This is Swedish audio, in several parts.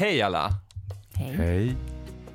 Hej alla! Hej. Hej.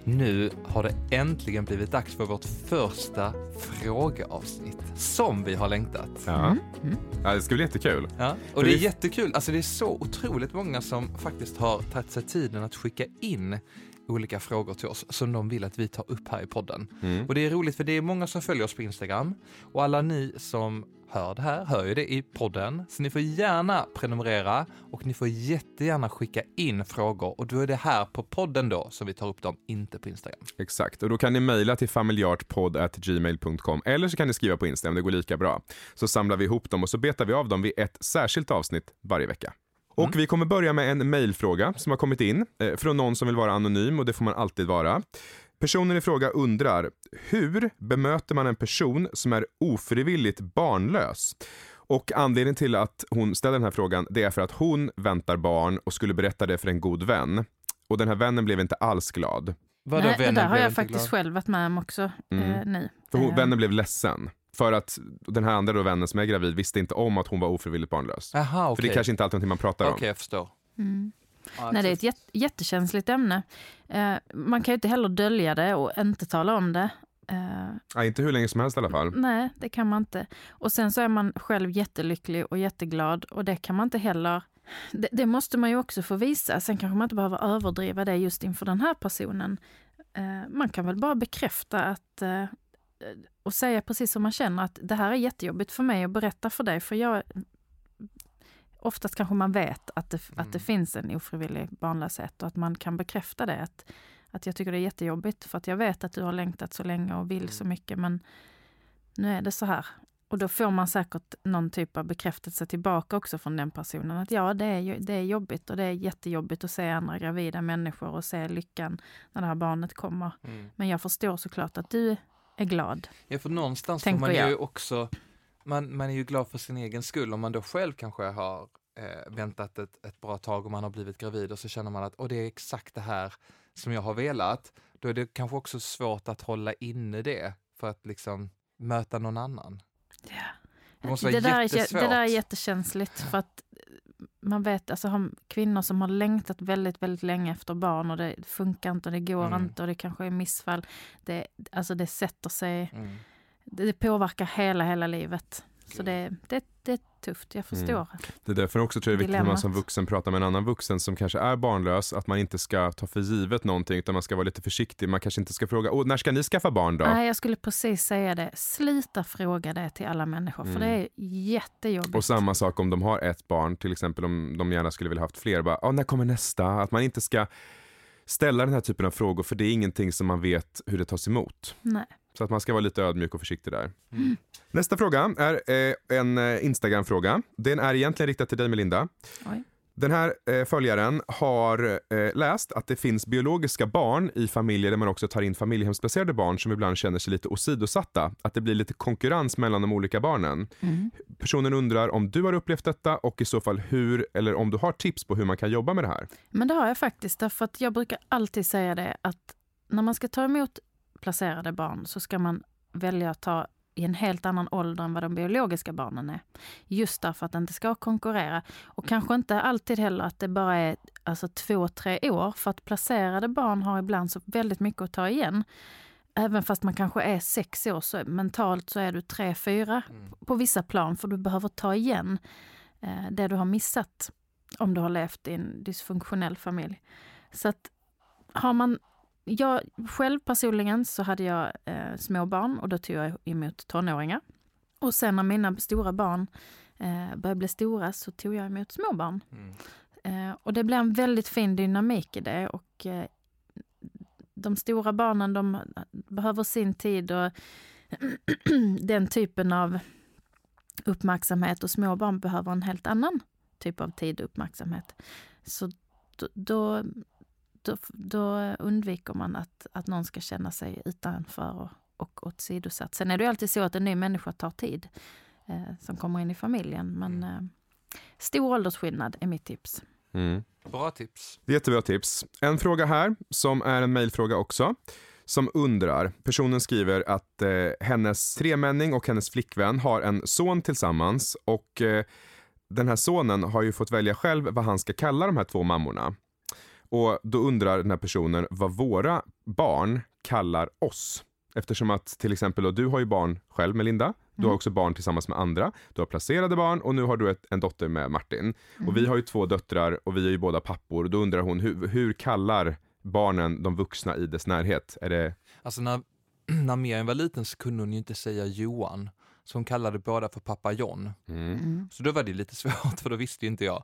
Nu har det äntligen blivit dags för vårt första frågeavsnitt som vi har längtat. Ja. Mm. ja, det ska bli jättekul. Ja, och det är jättekul. Alltså det är så otroligt många som faktiskt har tagit sig tiden att skicka in olika frågor till oss som de vill att vi tar upp här i podden. Mm. Och det är roligt för det är många som följer oss på Instagram och alla ni som hör det här hör ju det i podden. Så ni får gärna prenumerera och ni får jättegärna skicka in frågor och då är det här på podden då som vi tar upp dem, inte på Instagram. Exakt, och då kan ni mejla till familjartpodd.gmail.com eller så kan ni skriva på Instagram, det går lika bra. Så samlar vi ihop dem och så betar vi av dem vid ett särskilt avsnitt varje vecka. Och vi kommer börja med en mejlfråga som har kommit in eh, från någon som vill vara anonym och det får man alltid vara. Personen i fråga undrar, hur bemöter man en person som är ofrivilligt barnlös? Och anledningen till att hon ställer den här frågan, det är för att hon väntar barn och skulle berätta det för en god vän. Och den här vännen blev inte alls glad. Vadå, Nej, det där har jag faktiskt glad? själv varit med om också Mm. eh, nu. För hon, Eh, vännen blev ledsen. För att den här andra då vännen som är gravid visste inte om att hon var ofrivilligt barnlös. Jaha, För okej. det är kanske inte alltid någonting man pratar Okej, om. jag förstår. Mm. Ja, Nej, det är ett jätte, jättekänsligt ämne. Eh, man kan ju inte heller dölja det och inte tala om det. Ja, inte hur länge som helst i alla fall. nej, det kan man inte. Och sen så är man själv jättelycklig och jätteglad och det kan man inte heller... Det, det måste man ju också få visa. Sen kanske man inte behöver överdriva det just inför den här personen. Eh, man kan väl bara bekräfta att och säga precis som man känner att det här är jättejobbigt för mig att berätta för dig för jag Oftast kanske man vet att det, att det Mm. finns en ofrivillig barnlöshet och att man kan bekräfta det. Att, att jag tycker det är jättejobbigt för att jag vet att du har längtat så länge och vill så mycket men nu är det så här. Och då får man säkert någon typ av bekräftelse tillbaka också från den personen. Att ja, det är, det är jobbigt och det är jättejobbigt att se andra gravida människor och se lyckan när det här barnet kommer. Mm. Men jag förstår såklart att du är glad. Ja, för någonstans får man jag. ju också, man, man är ju glad för sin egen skull om man då själv kanske har eh, väntat ett, ett bra tag och man har blivit gravid och så känner man att och det är exakt det här som jag har velat. Då är det kanske också svårt att hålla inne det för att liksom möta någon annan. Det måste vara det, där är, det där är jättekänsligt för att man vet, alltså har kvinnor som har längtat väldigt, väldigt länge efter barn och det funkar inte och det går Mm. inte och det kanske är missfall. Det, alltså det sätter sig, Mm. det, det påverkar hela, hela livet. Så det, det, det är tufft, jag förstår. Det är därför också tror jag det är viktigt när man som vuxen pratar med en annan vuxen som kanske är barnlös, att man inte ska ta för givet någonting utan man ska vara lite försiktig. Man kanske inte ska fråga, Åh, när ska ni skaffa barn då? Nej, jag skulle precis säga det. Sluta fråga det till alla människor, för Mm. det är jättejobbigt. Och samma sak om de har ett barn, till exempel om de gärna skulle vilja haft fler. Bara, "Ja, när kommer nästa? Att man inte ska ställa den här typen av frågor för det är ingenting som man vet hur det tas emot. Nej. Så att man ska vara lite ödmjuk och försiktig där. Mm. Nästa fråga är eh, en eh, Instagram-fråga. Den är egentligen riktad till dig Melinda. Oj. Den här eh, följaren har eh, läst att det finns biologiska barn i familjer där man också tar in familjehemsplacerade barn som ibland känner sig lite åsidosatta. Att det blir lite konkurrens mellan de olika barnen. Mm. Personen undrar om du har upplevt detta och i så fall hur, eller om du har tips på hur man kan jobba med det här. Men det har jag faktiskt, därför att jag brukar alltid säga det att när man ska ta emot placerade barn så ska man välja att ta i en helt annan ålder än vad de biologiska barnen är. Just därför att det inte ska konkurrera. Och kanske inte alltid heller att det bara är alltså, två, tre år. För att placerade barn har ibland så väldigt mycket att ta igen. Även fast man kanske är sex år, så mentalt så är du tre, fyra Mm. på vissa plan. För du behöver ta igen eh, det du har missat om du har levt i en dysfunktionell familj. Så att har man... Jag själv personligen så hade jag eh, små barn och då tog jag emot tonåringar. Och sen när mina stora barn eh, började bli stora så tog jag emot små barn. Mm. Eh, och det blev en väldigt fin dynamik i det. Och eh, de stora barnen de behöver sin tid och den typen av uppmärksamhet och små barn behöver en helt annan typ av tid och uppmärksamhet. Så då, då, då, då undviker man att, att någon ska känna sig utanför och, och åsidosatt. Sen är det ju alltid så att en ny människa tar tid eh, som kommer in i familjen. Men eh, stor åldersskillnad är mitt tips. Mm. Bra tips. Jättebra tips. En fråga här, som är en mejlfråga också, som undrar. Personen skriver att eh, hennes tremänning och hennes flickvän har en son tillsammans och eh, den här sonen har ju fått välja själv vad han ska kalla de här två mammorna. Och då undrar den här personen vad våra barn kallar oss. Eftersom att till exempel, då, du har ju barn själv med Linda, du har Mm. också barn tillsammans med andra, du har placerade barn och nu har du ett, en dotter med Martin. Och vi har ju två döttrar och vi är ju båda pappor. Då undrar hon, hur, hur kallar barnen de vuxna i dess närhet? Är det Alltså när, när Miriam var liten så kunde hon ju inte säga Johan, så hon kallade båda för pappa John. mm. Mm. Så då var det lite svårt, för då visste ju inte jag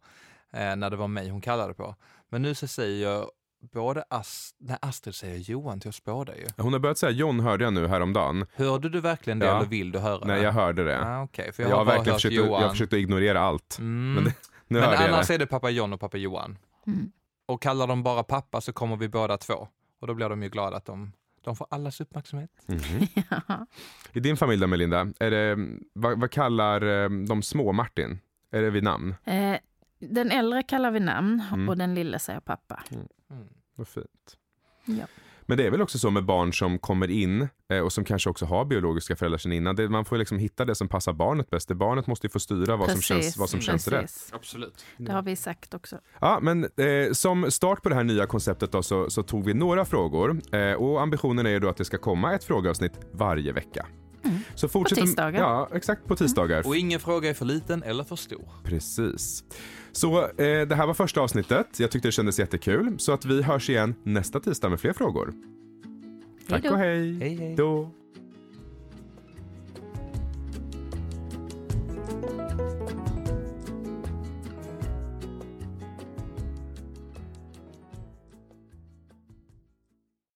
eh, när det var mig hon kallade på. Men nu så säger jag både Ast- nej, Astrid säger Johan till oss båda ju. Hon har börjat säga John hörde jag nu häromdagen. Hörde du verkligen det Ja. eller vill du höra Nej, det? jag hörde det. Ah, Okej, för jag, jag, har verkligen försökt, Johan. jag har försökt att ignorera allt. Mm. Men Men, det, nu hörde jag annars det. är det pappa John och pappa Johan. Mm. Och kallar de bara pappa så kommer vi båda två. Och då blir de ju glada att de, de får allas uppmärksamhet. Mhm. Ja. I din familj då Melinda, är det, vad, vad kallar eh, de små Martin? Är det vid namn? Eh, Den äldre kallar vi namn Mm. och den lille säger pappa. Mm. Vad fint. Ja. Men det är väl också så med barn som kommer in eh, och som kanske också har biologiska föräldrar sedan innan. Det, man får liksom hitta det som passar barnet bäst. Det barnet måste ju få styra vad som känns, vad som känns rätt. precis. Absolut. Det har vi sagt också. Ja, men eh, som start på det här nya konceptet då, så, så tog vi några frågor eh, och ambitionen är ju då att det ska komma ett frågeavsnitt varje vecka. Mm. Så fortsätt På tisdagar. Ja, exakt på tisdagar. Och ingen fråga är för liten eller för stor. Precis. Så eh, det här var första avsnittet. Jag tyckte det kändes jättekul. Så att vi hörs igen nästa tisdag med fler frågor. Tack och hej. Hej, hej. Då.